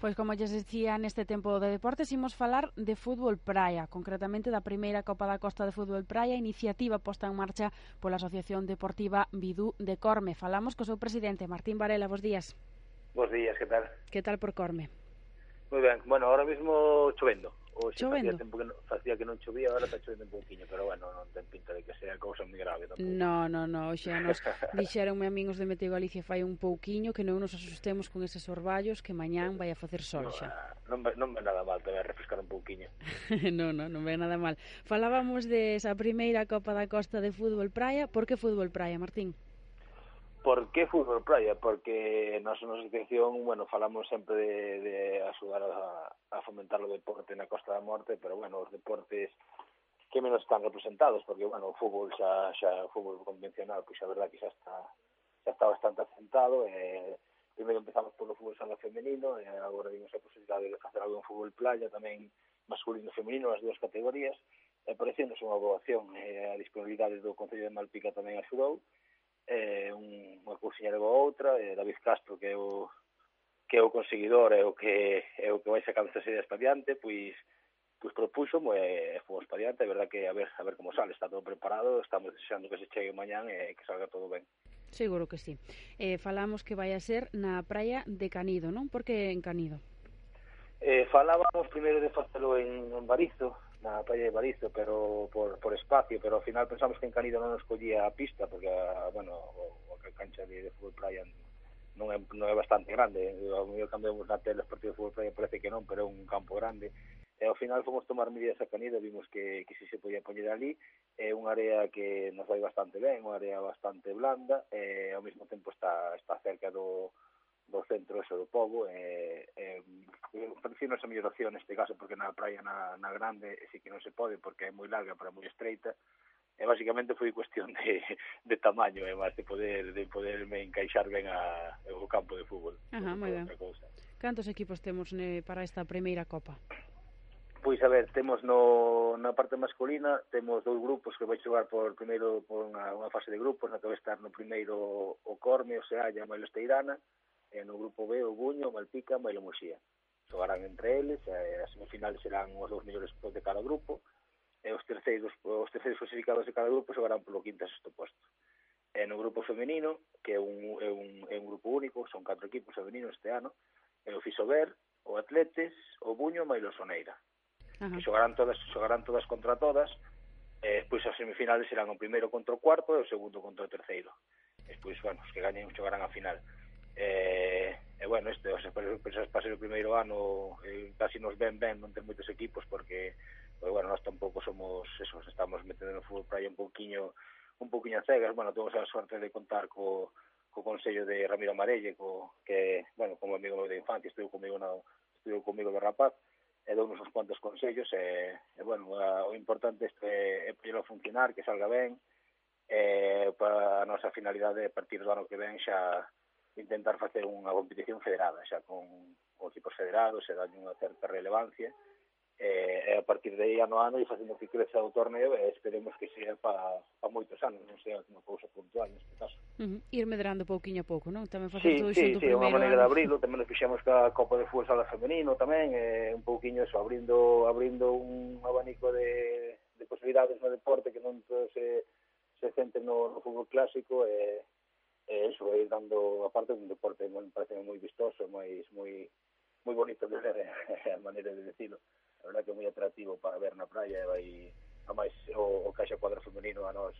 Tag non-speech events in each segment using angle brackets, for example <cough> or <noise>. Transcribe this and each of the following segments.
Pois como lles dicía neste tempo de deportes imos falar de fútbol praia concretamente da primeira Copa da Costa de Fútbol Praia iniciativa posta en marcha pola Asociación Deportiva Bidú de Corme falamos co seu presidente Martín Varela, bos días Bos días, que tal? Que tal por Corme? Moi ben, bueno, ahora mismo chovendo Hoxe facía tempo que non, facía que non chovía, agora está chovendo un pouquiño, pero bueno, non ten pinta de que sea cousa moi grave tampouco. No, no, no, hoxe nos <laughs> dixeronme amigos de Meteo Galicia fai un pouquiño que non nos asustemos con eses orballos que mañán vai a facer sol xa. Non, ve, non ve nada mal, te vai refrescar un pouquiño. <laughs> non, non, non ve nada mal. Falábamos de esa primeira Copa da Costa de fútbol praia, por que fútbol praia, Martín? Por que fútbol praia? Porque na na asociación, bueno, falamos sempre de, de axudar a, a fomentar o deporte na Costa da Morte, pero bueno, os deportes que menos están representados, porque bueno, o fútbol xa, xa o fútbol convencional, pois pues, a verdade que xa está xa está bastante asentado, eh, primeiro empezamos polo fútbol sala femenino, e eh, agora vimos a posibilidade de facer algo en fútbol playa tamén masculino e femenino, as dúas categorías, e eh, parecendo unha boa acción, eh, a disponibilidade do Concello de Malpica tamén axudou, eh, un, unha cousiña levou outra, eh, David Castro que é o que é o conseguidor é o que é o que vai sacando estas ideas para diante, pois pois propuxo eh, e fomos para diante, é verdad que a ver a ver como sale, está todo preparado, estamos deseando que se chegue mañán e que salga todo ben. Seguro que sí. Eh, falamos que vai a ser na praia de Canido, non? Por que en Canido? Eh, falábamos primeiro de facelo en, en Barizo, na praia de Barizo, pero por, por espacio, pero ao final pensamos que en Canido non nos collía a pista, porque, a, bueno, o, a cancha de, de fútbol playa non é, non é bastante grande, ao mellor cambiamos na tele os partidos de fútbol playa, parece que non, pero é un campo grande, e ao final fomos tomar medidas a Canido, vimos que, que si se podía poñer ali, é unha área que nos vai bastante ben, unha área bastante blanda, e ao mesmo tempo está, está cerca do, do centro eso do povo e, e prefiro esa melloración neste caso porque na praia na, na grande sí que non se pode porque é moi larga pero moi estreita e basicamente foi cuestión de, de tamaño e máis de poder de poderme encaixar ben a, o campo de fútbol. Ajá, moi ben. Cantos equipos temos ne, para esta primeira copa? Pois a ver, temos no, na parte masculina, temos dous grupos que vai xogar por primeiro por unha, unha fase de grupos na que vai estar no primeiro o Corme, o Sealla e o Esteirana, e no grupo B o Guño, Malpica e Bailomuxía. Xogarán entre eles, e as semifinales serán os dous mellores de cada grupo, e os terceiros, os terceiros clasificados de cada grupo xogarán polo quinto e sexto posto. E no grupo femenino, que é un, é un, é un grupo único, son catro equipos femeninos este ano, e o Fisober, o Atletes, o Buño e Mailo Soneira. Ajá. Que xogarán todas, xogarán todas contra todas, e despois as semifinales serán o primeiro contra o cuarto e o segundo contra o terceiro. E despois, bueno, os que gañen xogarán a final e, e bueno, este, o sea, para ser o primeiro ano eh, casi nos ven ben non ter moitos equipos porque pues, bueno, nós tampouco somos eso, estamos metendo no fútbol praia un pouquiño un pouquiño a cegas, bueno, temos a sorte de contar co, co Consello de Ramiro Amarelle, co, que, bueno, como amigo meu de infancia, estuvo comigo, na, estuvo comigo de rapaz, e dou uns cuantos consellos, e, e bueno, a, o importante este, é poñelo a funcionar, que salga ben, e para a nosa finalidade, a partir do ano que ven, xa intentar facer unha competición federada, xa con, con equipos federados, e dalle unha certa relevancia, eh, e a partir de aí ano a ano e facendo que creza o torneo e esperemos que sea para pa moitos anos, non sea unha cousa puntual neste caso. Uh -huh. Ir medrando pouquiño a pouco, non? Tamén facer sí, todo sí, xunto sí, primeiro. Sí, unha maneira de abrirlo, tamén nos fixemos ca Copa de Fútbol Sala Femenino tamén, eh, un pouquiño eso, abrindo, abrindo un abanico de, de posibilidades no deporte que non todo se, se centre no, no fútbol clásico e eh, e eso, ir dando a parte un deporte, bueno, parece moi vistoso, moi moi moi bonito de ver, <laughs> a maneira de decirlo. A verdad que é moi atractivo para ver na praia e vai a máis o, o caixa cuadra femenino a nós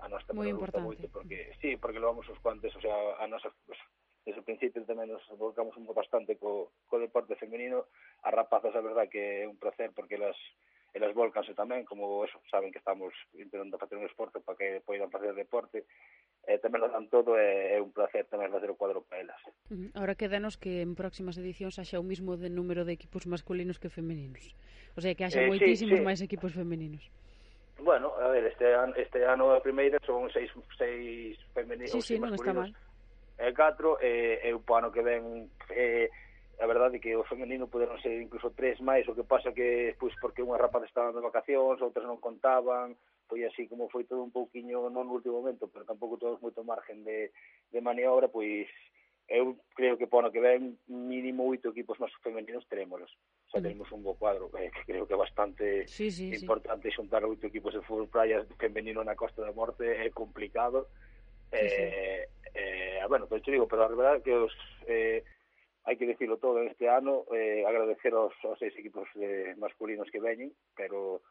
a nós tamén moi nos gusta moito porque sí, porque levamos os cuantes, o sea, a nosa pues, desde o principio tamén nos volcamos un bastante co, co deporte femenino. A rapazas a verdad que é un placer porque elas elas volcanse tamén como eso, saben que estamos intentando facer un esforzo para que poidan facer deporte eh, tamén lo dan todo e eh, é un placer tamén facer o cuadro para elas. Ahora quedanos que en próximas edicións haxa o mismo de número de equipos masculinos que femeninos. O sea, que haxa eh, moitísimos sí, sí. máis equipos femeninos. Bueno, a ver, este ano, este ano a primeira son seis, seis femeninos sí, sí, non está mal. E catro, e, e o ano que ven... Eh, a verdade que o femenino poderon ser incluso tres máis, o que pasa que pois porque unha rapaz estaban de vacacións, outras non contaban, foi así como foi todo un pouquiño non no último momento, pero tampouco todos moito margen de, de maniobra, pois eu creo que pono que ven mínimo oito equipos máis femeninos terémolos. O sea, tenemos un bo cuadro, eh, que creo que é bastante sí, sí, importante sí. xuntar oito equipos de fútbol praia femenino na Costa da Morte é complicado. Sí, eh, sí. eh, bueno, pero te digo, pero a verdade que os eh, hai que decirlo todo este ano, eh, agradecer aos, aos seis equipos de, masculinos que veñen, pero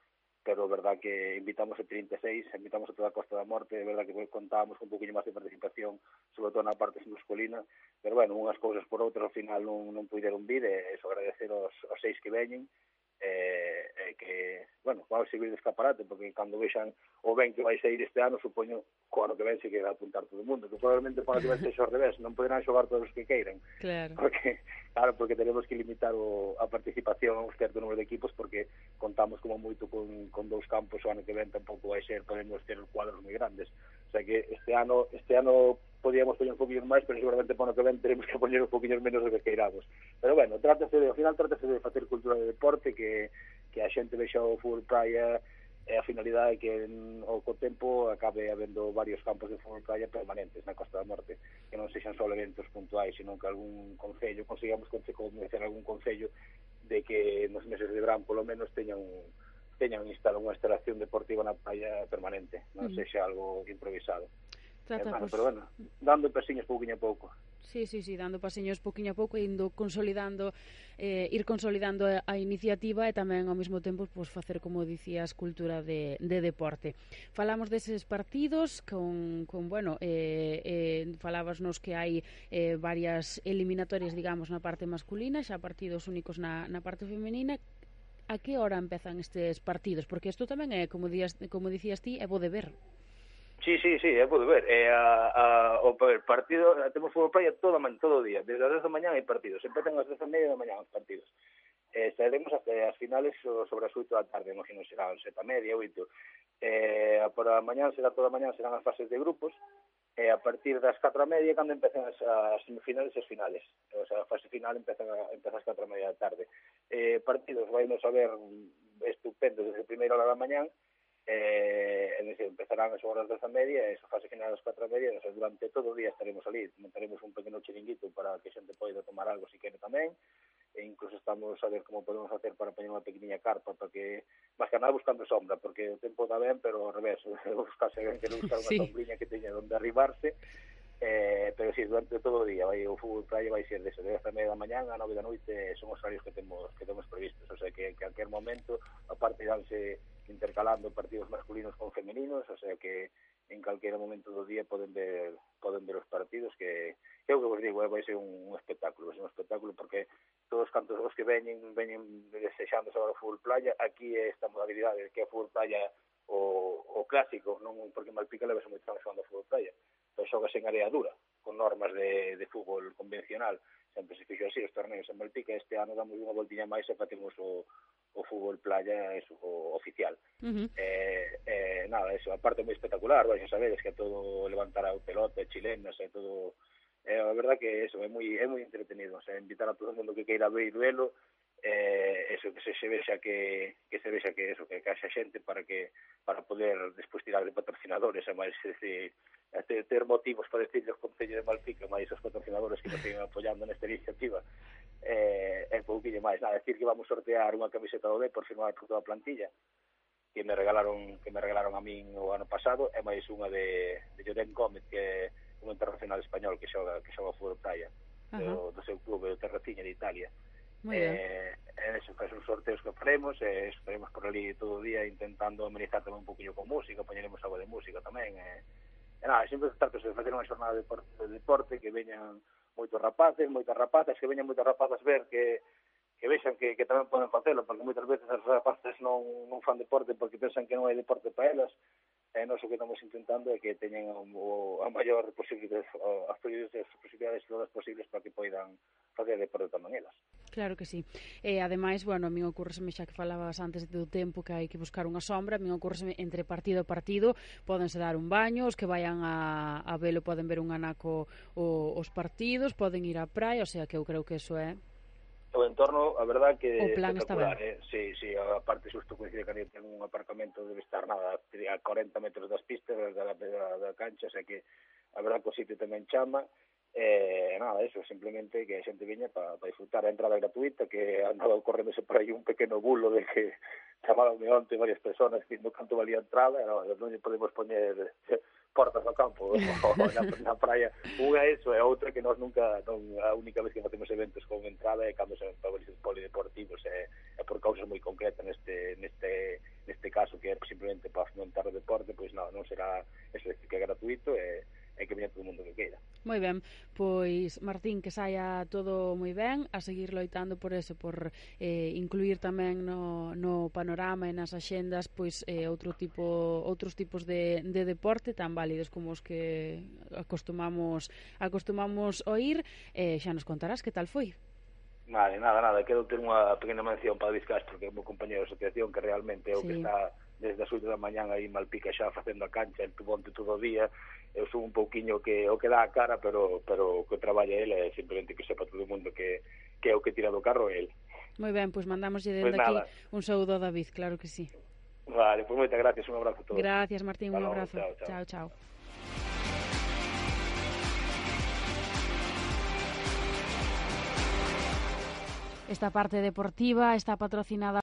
pero verdad que invitamos a 36, invitamos a toda a Costa da Morte, é verdad que contábamos con un poquinho máis de participación, sobre todo na parte masculina, pero bueno, unhas cousas por outras ao final non, non puideron vir, e eso agradecer aos, aos seis que veñen, eh, eh, que, bueno, van a seguir de escaparate, porque cando vexan o ben que vai sair este ano, supoño, co ano que ven se que vai apuntar todo o mundo, que probablemente para <laughs> que ven sexa ao revés, non poderán xogar todos os que queiran. Claro. Porque, claro, porque tenemos que limitar o, a participación a un certo número de equipos, porque contamos como moito con, con dous campos o ano que ven, tampouco vai ser, podemos ter cuadros moi grandes. O sea que este ano, este ano podíamos poñer un poquinho máis, pero seguramente para o que ven teremos que poñer un poquinho menos do que queiramos. Pero bueno, trátase de, ao final trátase de facer cultura de deporte, que, que a xente vexa o fútbol praia, e a finalidade é que en, o co tempo acabe habendo varios campos de fútbol praia permanentes na Costa da Morte, que non sexan só eventos puntuais, senón que algún concello, consigamos convencer algún concello de que nos meses de verán polo menos teñan un, teñan instalado unha instalación deportiva na praia permanente, non mm. sexa algo improvisado. Trata, eh, bueno, pues... pero bueno, dando pasiños pouquinho a pouco. Sí, sí, sí, dando pasiños pouquiño a pouco e indo consolidando eh, ir consolidando a iniciativa e tamén ao mesmo tempo pues, facer, como dicías, cultura de, de deporte. Falamos deses partidos con, con bueno, eh, eh, falabasnos que hai eh, varias eliminatorias, digamos, na parte masculina, xa partidos únicos na, na parte femenina, a que hora empezan estes partidos? Porque isto tamén é, como, días, como dicías ti, é bo de ver. Sí, sí, sí, é podo ver. É a, a, o ver, partido, temos fútbol playa todo, todo o día, desde as 10 da mañá hai partidos, empezan as 10 da media da mañá os partidos. Eh, estaremos até as finales sobre as 8 da tarde, imagino será as 7 da media, 8. Eh, por a mañá será toda a mañá serán as fases de grupos, e eh, a partir das 4 da media cando empezan as, as semifinales e as finales. O sea, a fase final empeza, empeza as 4 da media da tarde. Eh, partidos vai a ver estupendos desde primeira hora da mañá, eh, é decir, empezarán as horas das media e esa fase final das 4 media, nos, durante todo o día estaremos ali, montaremos un pequeno chiringuito para que a xente poida tomar algo se quere tamén, e incluso estamos a ver como podemos hacer para poñer unha pequeniña carpa para que, máis que nada buscando sombra, porque o tempo dá ben, pero ao revés, <laughs> buscarse ben que buscar unha sí. sombriña que teña onde arribarse, eh, pero si sí, durante todo o día vai o fútbol playa vai ser desde as da media da mañá a 9 da noite son os horarios que temos que temos previstos, o sea que en calquer momento aparte danse intercalando partidos masculinos con femeninos, o sea que en calquera momento do día poden ver poden ver os partidos que eu que vos digo, eh, vai ser un, un espectáculo, vai ser un espectáculo porque todos cantos os que veñen veñen desexando sobre o fútbol playa, aquí é esta modalidade que é fútbol playa o, o clásico, non porque Malpica leva moi tempo xogando fútbol playa, pero xogas en área dura, con normas de, de fútbol convencional, sempre se fixo así os torneos en Malpica, este ano damos unha voltiña máis e facemos o, o fútbol playa eso, o oficial. Uh -huh. eh, eh, nada, eso, aparte moi espectacular, vais a saber, es que todo levantar a pelote, chilenas, e todo... Eh, a verdad que eso é moi é moi entretenido, o sea, invitar a todo o mundo que queira ver duelo, eh, eso que se, se vexa que, que se vexa que eso que, caixa xente para que para poder despois tirar de patrocinadores e máis ese, ter, ter motivos para decir os Concello de Malpica máis os patrocinadores que nos siguen apoiando nesta iniciativa eh, é pouquinho máis nada, decir que vamos sortear unha camiseta do D por firmar por toda a plantilla que me regalaron que me regalaron a min o ano pasado e máis unha de, de Jordan Gómez que é un internacional español que xoga que xoga fútbol praia uh -huh. do, do seu clube, do Terraciña de Italia Moi ben. Eh, eh, eso, pues, os sorteos que faremos, eh, estaremos por ali todo o día intentando amenizar tamén un poquillo con música, poñeremos algo de música tamén, eh, e nada, sempre trato de facer unha xornada de deporte, de deporte que veñan moitos rapaces, moitas rapazas, que veñan moitas rapazas ver que que vexan que, que tamén poden facelo, porque moitas veces as rapaces non, non fan deporte porque pensan que non hai deporte para elas, e nós o que estamos intentando é que teñen o, o, a maior posibilidades, as posibilidades todas posibles para que poidan facer deporte tamén elas. Claro que sí. E ademais, bueno, a min ocurreseme xa que falabas antes do tempo que hai que buscar unha sombra, a min ocurreseme entre partido a partido, podense dar un baño, os que vayan a, a velo poden ver un anaco o, os partidos, poden ir á praia, o sea que eu creo que eso é o entorno, a verdad que o plan está ben. Eh? Sí, sí, a parte xusto coincide que ten un aparcamento debe estar nada a 40 metros das pistas da, da, da, da cancha, o sea que a verdad que o sitio tamén chama Eh, nada, eso, simplemente que a xente viña para pa disfrutar a entrada gratuita, que andaba correndose por aí un pequeno bulo de que <laughs> chamaronme onte varias personas dicindo canto valía a entrada, e non, non podemos poñer <laughs> portas ao campo na, <laughs> na praia. Unha é iso, e eh, outra que nós nunca, non, a única vez que facemos eventos con entrada é cando se favorices polideportivos, é, é por causas moi concretas neste, neste, neste caso, que é simplemente para fomentar o deporte, pois non, non será, eso que é gratuito, e e que veña todo o mundo que queira. Moi ben, pois Martín, que saia todo moi ben, a seguir loitando por eso, por eh, incluir tamén no, no panorama e nas axendas pois eh, outro tipo, outros tipos de, de deporte tan válidos como os que acostumamos acostumamos oír, eh, xa nos contarás que tal foi. Vale, nada, nada, quero ter unha pequena mención para Castro, que é o meu compañero de asociación que realmente é o sí. que está desde as 8 da mañán aí Malpica xa facendo a cancha, el tubonte todo o día, eu sou un pouquiño que o que dá a cara, pero pero o que traballa ele é simplemente que sepa todo o mundo que, que é o que tira do carro é ele. Moi ben, pois mandamos pois dende pues aquí un saúdo a David, claro que sí. Vale, pois moitas gracias, un abrazo a todos. Gracias, Martín, un abrazo. Chao, chao. chao, chao. Esta parte deportiva está patrocinada